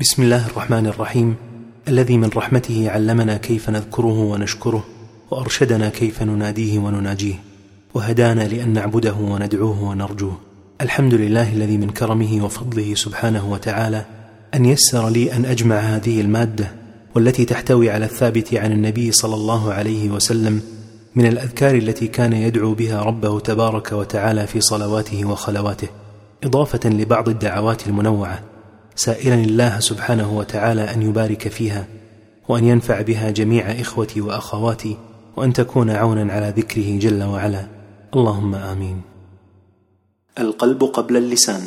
بسم الله الرحمن الرحيم. الذي من رحمته علمنا كيف نذكره ونشكره وأرشدنا كيف نناديه ونناجيه وهدانا لأن نعبده وندعوه ونرجوه. الحمد لله الذي من كرمه وفضله سبحانه وتعالى أن يسر لي أن أجمع هذه المادة والتي تحتوي على الثابت عن النبي صلى الله عليه وسلم من الأذكار التي كان يدعو بها ربه تبارك وتعالى في صلواته وخلواته إضافة لبعض الدعوات المنوعة. سائلا الله سبحانه وتعالى أن يبارك فيها وأن ينفع بها جميع إخوتي وأخواتي وأن تكون عونا على ذكره جل وعلا. اللهم آمين. القلب قبل اللسان.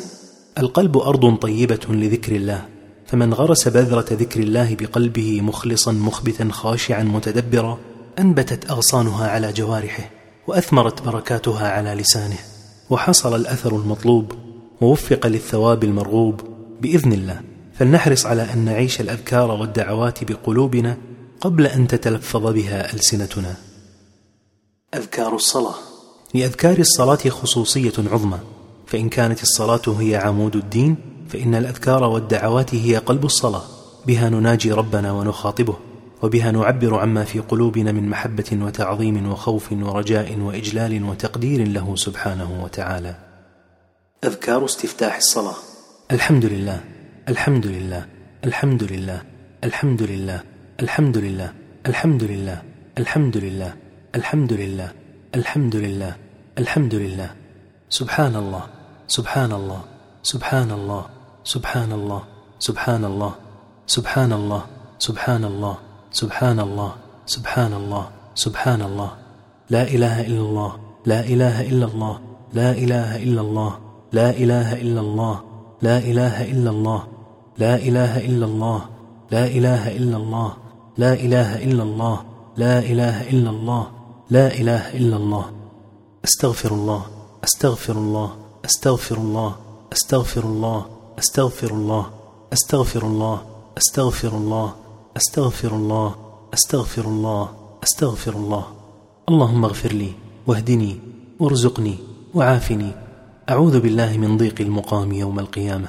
القلب أرض طيبة لذكر الله فمن غرس بذرة ذكر الله بقلبه مخلصا مخبتا خاشعا متدبرا أنبتت أغصانها على جوارحه وأثمرت بركاتها على لسانه وحصل الأثر المطلوب ووفق للثواب المرغوب بإذن الله. فلنحرص على أن نعيش الأذكار والدعوات بقلوبنا قبل أن تتلفظ بها ألسنتنا. أذكار الصلاة. لأذكار الصلاة خصوصية عظمى. فإن كانت الصلاة هي عمود الدين فإن الأذكار والدعوات هي قلب الصلاة. بها نناجي ربنا ونخاطبه وبها نعبر عما في قلوبنا من محبة وتعظيم وخوف ورجاء وإجلال وتقدير له سبحانه وتعالى. أذكار استفتاح الصلاة. الحمد لله الحمد لله الحمد لله الحمد لله الحمد لله الحمد لله الحمد لله الحمد لله الحمد لله الحمد لله. سبحان الله سبحان الله سبحان الله سبحان الله سبحان الله سبحان الله سبحان الله سبحان الله سبحان الله سبحان الله لا إله إلا الله لا إله إلا الله لا إله إلا الله لا إله إلا الله. لا اله الا الله لا اله الا الله لا اله الا الله لا اله الا الله لا اله الا الله لا اله الا الله استغفر الله استغفر الله استغفر الله استغفر الله استغفر الله استغفر الله استغفر الله استغفر الله استغفر الله استغفر الله اللهم اغفر لي واهدني وارزقني وعافني أعوذ بالله من ضيق المقام يوم القيامة.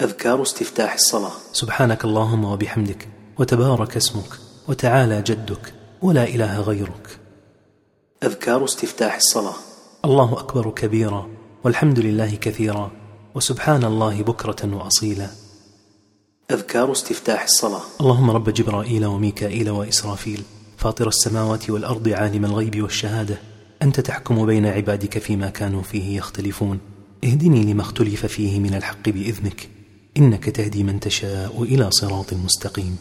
أذكار استفتاح الصلاة. سبحانك اللهم وبحمدك وتبارك اسمك وتعالى جدك ولا إله غيرك. أذكار استفتاح الصلاة. الله أكبر كبيرا والحمد لله كثيرا وسبحان الله بكرة وأصيلا. أذكار استفتاح الصلاة. اللهم رب جبرائيل وميكائيل وإسرافيل فاطر السماوات والأرض عالم الغيب والشهادة أنت تحكم بين عبادك فيما كانوا فيه يختلفون. اهدني لما اختلف فيه من الحق بإذنك. إنك تهدي من تشاء إلى صراط مستقيم.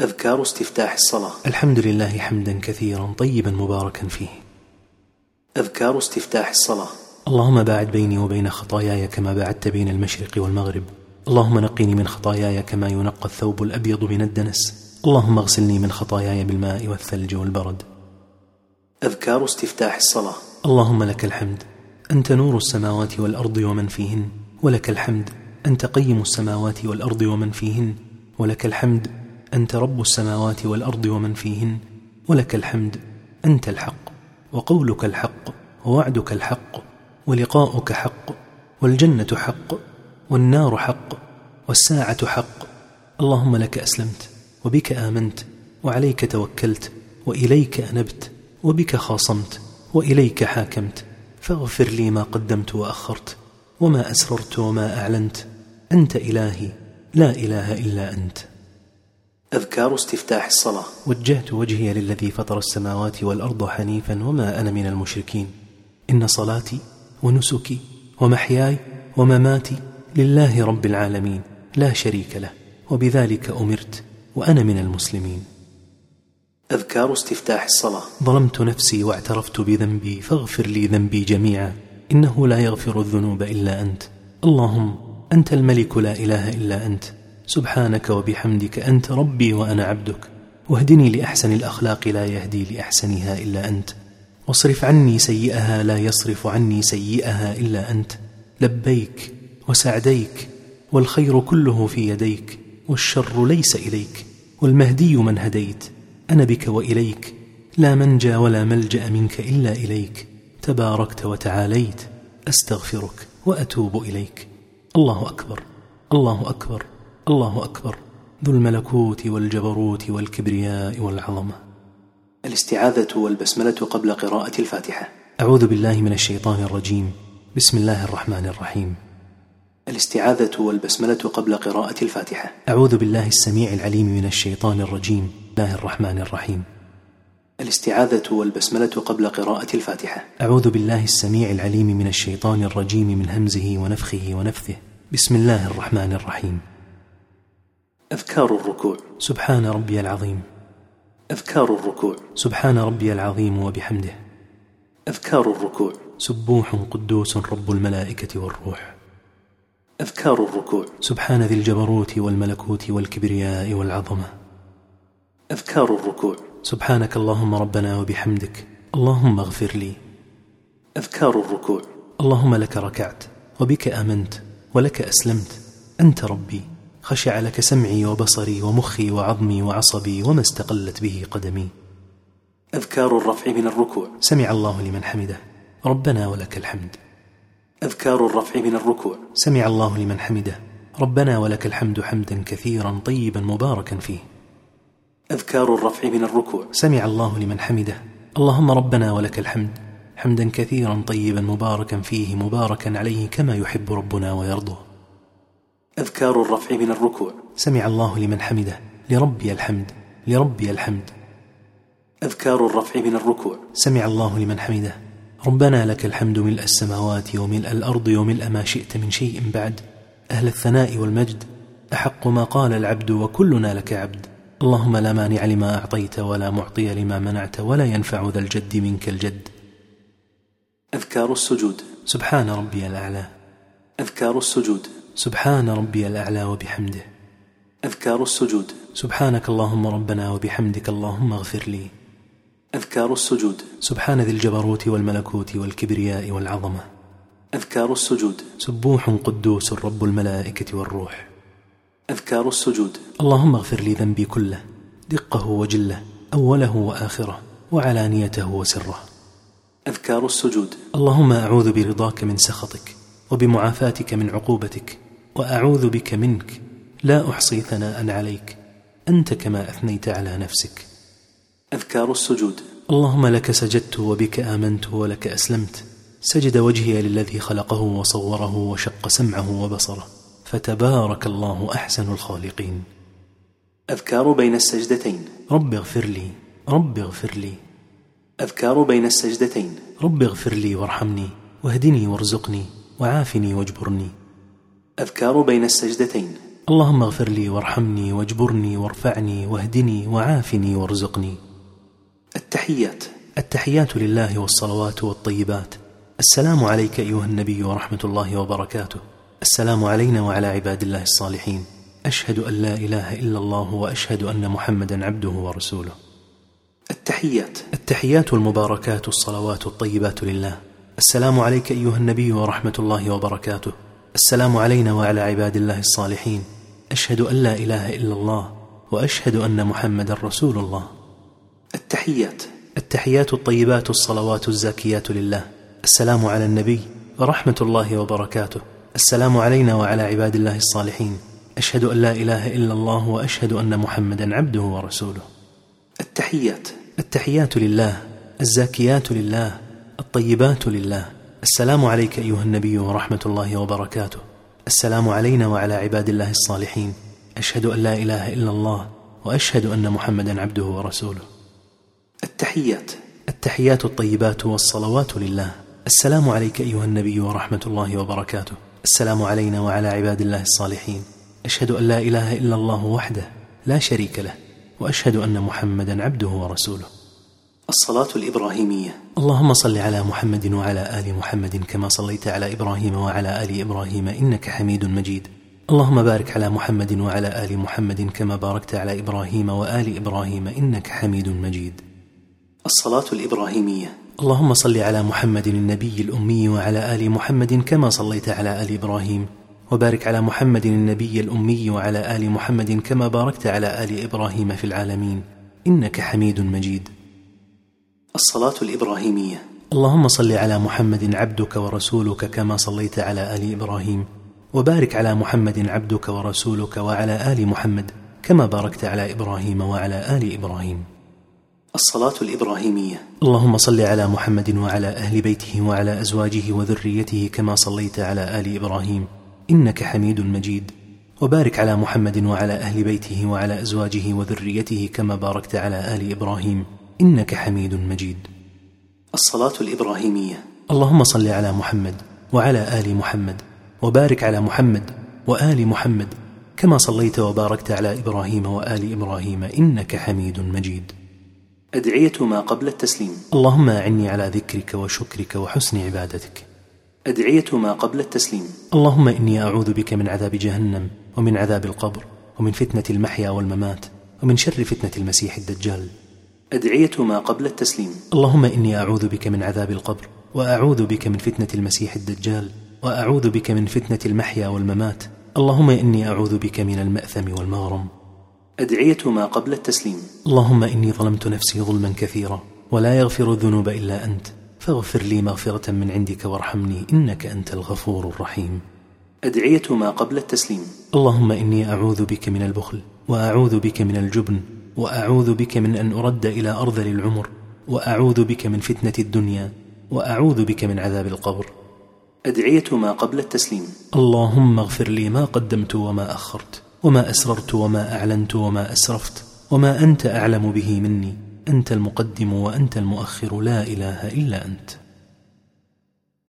أذكار استفتاح الصلاة. الحمد لله حمدا كثيرا طيبا مباركا فيه. أذكار استفتاح الصلاة. اللهم باعد بيني وبين خطاياي كما باعدت بين المشرق والمغرب. اللهم نقني من خطاياي كما ينقى الثوب الأبيض من الدنس. اللهم اغسلني من خطاياي بالماء والثلج والبرد. أذكار استفتاح الصلاة. اللهم لك الحمد أنت نور السماوات والأرض ومن فيهن. ولك الحمد أنت قيم السماوات والأرض ومن فيهن. ولك الحمد أنت رب السماوات والأرض ومن فيهن. ولك الحمد أنت الحق وقولك الحق ووعدك الحق ولقاؤك حق والجنة حق والنار حق والساعة حق. اللهم لك أسلمت وبك آمنت وعليك توكلت وإليك أنبت. وبك خاصمت وإليك حاكمت فاغفر لي ما قدمت وأخرت وما أسررت وما أعلنت أنت إلهي لا إله إلا أنت. أذكار استفتاح الصلاة. وجهت وجهي للذي فطر السماوات والأرض حنيفا وما أنا من المشركين. إن صلاتي ونسكي ومحياي ومماتي لله رب العالمين لا شريك له وبذلك أمرت وأنا من المسلمين. أذكار استفتاح الصلاة. ظلمت نفسي واعترفت بذنبي فاغفر لي ذنبي جميعا. إنه لا يغفر الذنوب إلا أنت. اللهم أنت الملك لا إله إلا أنت. سبحانك وبحمدك أنت ربي وأنا عبدك. واهدني لأحسن الأخلاق لا يهدي لأحسنها إلا أنت. واصرف عني سيئها لا يصرف عني سيئها إلا أنت. لبيك وسعديك والخير كله في يديك والشر ليس إليك. والمهدي من هديت أنا بك وإليك لا منجى ولا ملجأ منك إلا إليك. تباركت وتعاليت أستغفرك وأتوب إليك. الله أكبر الله أكبر الله أكبر. ذو الملكوت والجبروت والكبرياء والعظمة. الاستعاذة والبسملة قبل قراءة الفاتحة. أعوذ بالله من الشيطان الرجيم. بسم الله الرحمن الرحيم. الاستعاذة والبسملة قبل قراءة الفاتحة. أعوذ بالله السميع العليم من الشيطان الرجيم. الله الرحمن الرحيم. الاستعاذة والبسملة قبل قراءة الفاتحة. أعوذ بالله السميع العليم من الشيطان الرجيم من همزه ونفخه ونفثه. بسم الله الرحمن الرحيم. أذكار الركوع. سبحان ربي العظيم. أذكار الركوع. سبحان ربي العظيم وبحمده. أذكار الركوع. سبوح قدوس رب الملائكة والروح. أذكار الركوع. سبحان ذي الجبروت والملكوت والكبرياء والعظمة. أذكار الركوع. سبحانك اللهم ربنا وبحمدك. اللهم اغفر لي. أذكار الركوع. اللهم لك ركعت وبك آمنت ولك أسلمت. أنت ربي. خشع لك سمعي وبصري ومخي وعظمي وعصبي وما استقلت به قدمي. أذكار الرفع من الركوع. سمع الله لمن حمده. ربنا ولك الحمد. أذكار الرفع من الركوع. سمع الله لمن حمده. ربنا ولك الحمد حمدا كثيرا طيبا مباركا فيه. أذكار الرفع من الركوع. سمع الله لمن حمده. اللهم ربنا ولك الحمد. حمدا كثيرا طيبا مباركا فيه مباركا عليه كما يحب ربنا ويرضى أذكار الرفع من الركوع. سمع الله لمن حمده. لربي الحمد. لربي الحمد. أذكار الرفع من الركوع. سمع الله لمن حمده. ربنا لك الحمد ملء السماوات وملء الأرض وملء ما شئت من شيء بعد. أهل الثناء والمجد. أحق ما قال العبد وكلنا لك عبد. اللهم لا مانع لما أعطيت ولا معطي لما منعت ولا ينفع ذا الجد منك الجد. أذكار السجود. سبحان ربي الأعلى. أذكار السجود. سبحان ربي الأعلى وبحمده. أذكار السجود. سبحانك اللهم ربنا وبحمدك اللهم اغفر لي. أذكار السجود. سبحان ذي الجبروت والملكوت والكبرياء والعظمة. أذكار السجود. سبوح قدوس رب الملائكة والروح. أذكار السجود. اللهم اغفر لي ذنبي كله دقه وجله أوله وآخره وعلانيته وسره. أذكار السجود. اللهم أعوذ برضاك من سخطك وبمعافاتك من عقوبتك وأعوذ بك منك لا أحصي ثناء عليك أنت كما أثنيت على نفسك. أذكار السجود. اللهم لك سجدت وبك آمنت ولك أسلمت سجد وجهي للذي خلقه وصوره وشق سمعه وبصره. فتبارك الله أحسن الخالقين. أذكار بين السجدتين. رب اغفر لي رب اغفر لي. أذكار بين السجدتين. رب اغفر لي وارحمني واهدني وارزقني وعافني واجبرني. أذكار بين السجدتين. اللهم اغفر لي وارحمني واجبرني وارفعني واهدني وعافني وارزقني. التحيات. التحيات لله والصلوات والطيبات. السلام عليك أيها النبي ورحمة الله وبركاته. السلام علينا وعلى عباد الله الصالحين. أشهد أن لا إله إلا الله وأشهد أن محمدا عبده ورسوله. التحيات. التحيات المباركات الصلوات الطيبات لله. السلام عليك أيها النبي ورحمة الله وبركاته. السلام علينا وعلى عباد الله الصالحين. أشهد أن لا إله إلا الله وأشهد أن محمدا رسول الله. التحيات. التحيات الطيبات الصلوات الزاكيات لله. السلام على النبي ورحمة الله وبركاته. السلام علينا وعلى عباد الله الصالحين. أشهد أن لا إله إلا الله وأشهد أن محمدا عبده ورسوله. التحيات. التحيات لله الزاكيات لله الطيبات لله. السلام عليك أيها النبي ورحمة الله وبركاته. السلام علينا وعلى عباد الله الصالحين. أشهد أن لا إله إلا الله وأشهد أن محمدا عبده ورسوله. التحيات. التحيات الطيبات والصلوات لله. السلام عليك أيها النبي ورحمة الله وبركاته. السلام علينا وعلى عباد الله الصالحين. أشهد أن لا إله إلا الله وحده لا شريك له وأشهد أن محمدا عبده ورسوله. الصلاة الإبراهيمية. اللهم صل على محمد وعلى آل محمد كما صليت على إبراهيم وعلى آل إبراهيم إنك حميد مجيد. اللهم بارك على محمد وعلى آل محمد كما باركت على إبراهيم وآل إبراهيم إنك حميد مجيد. الصلاة الإبراهيمية. اللهم صل على محمد النبي الأمي وعلى آل محمد كما صليت على آل إبراهيم. وبارك على محمد النبي الأمي وعلى آل محمد كما باركت على آل إبراهيم في العالمين. إنك حميد مجيد. الصلاة الإبراهيمية. اللهم صل على محمد عبدك ورسولك كما صليت على آل إبراهيم. وبارك على محمد عبدك ورسولك وعلى آل محمد كما باركت على إبراهيم وعلى آل إبراهيم. الصلاة الإبراهيمية. اللهم صل على محمد وعلى أهل بيته وعلى أزواجه وذريته كما صليت على آل إبراهيم إنك حميد مجيد. وبارك على محمد وعلى أهل بيته وعلى أزواجه وذريته كما باركت على آل إبراهيم إنك حميد مجيد. الصلاة الإبراهيمية. اللهم صل على محمد وعلى آل محمد وبارك على محمد وآل محمد كما صليت وباركت على إبراهيم وآل إبراهيم إنك حميد مجيد. أدعية ما قبل التسليم. اللهم أعني على ذكرك وشكرك وحسن عبادتك. أدعية ما قبل التسليم. اللهم إني أعوذ بك من عذاب جهنم ومن عذاب القبر ومن فتنة المحيا والممات ومن شر فتنة المسيح الدجال. أدعية ما قبل التسليم. اللهم إني أعوذ بك من عذاب القبر وأعوذ بك من فتنة المسيح الدجال وأعوذ بك من فتنة المحيا والممات. اللهم إني أعوذ بك من المأثم والمغرم. ادعيه ما قبل التسليم. اللهم إني ظلمت نفسي ظلما كثيرا ولا يغفر الذنوب إلا أنت. فاغفر لي مغفرة من عندك وارحمني إنك أنت الغفور الرحيم. ادعيه ما قبل التسليم. اللهم إني أعوذ بك من البخل وأعوذ بك من الجبن وأعوذ بك من أن أرد إلى ارذل العمر وأعوذ بك من فتنة الدنيا وأعوذ بك من عذاب القبر. ادعيه ما قبل التسليم. اللهم اغفر لي ما قدمت وما أخرت. وما أسررت وما أعلنت وما أسرفت وما أنت أعلم به مني. أنت المقدم وأنت المؤخر. لا إله إلا أنت.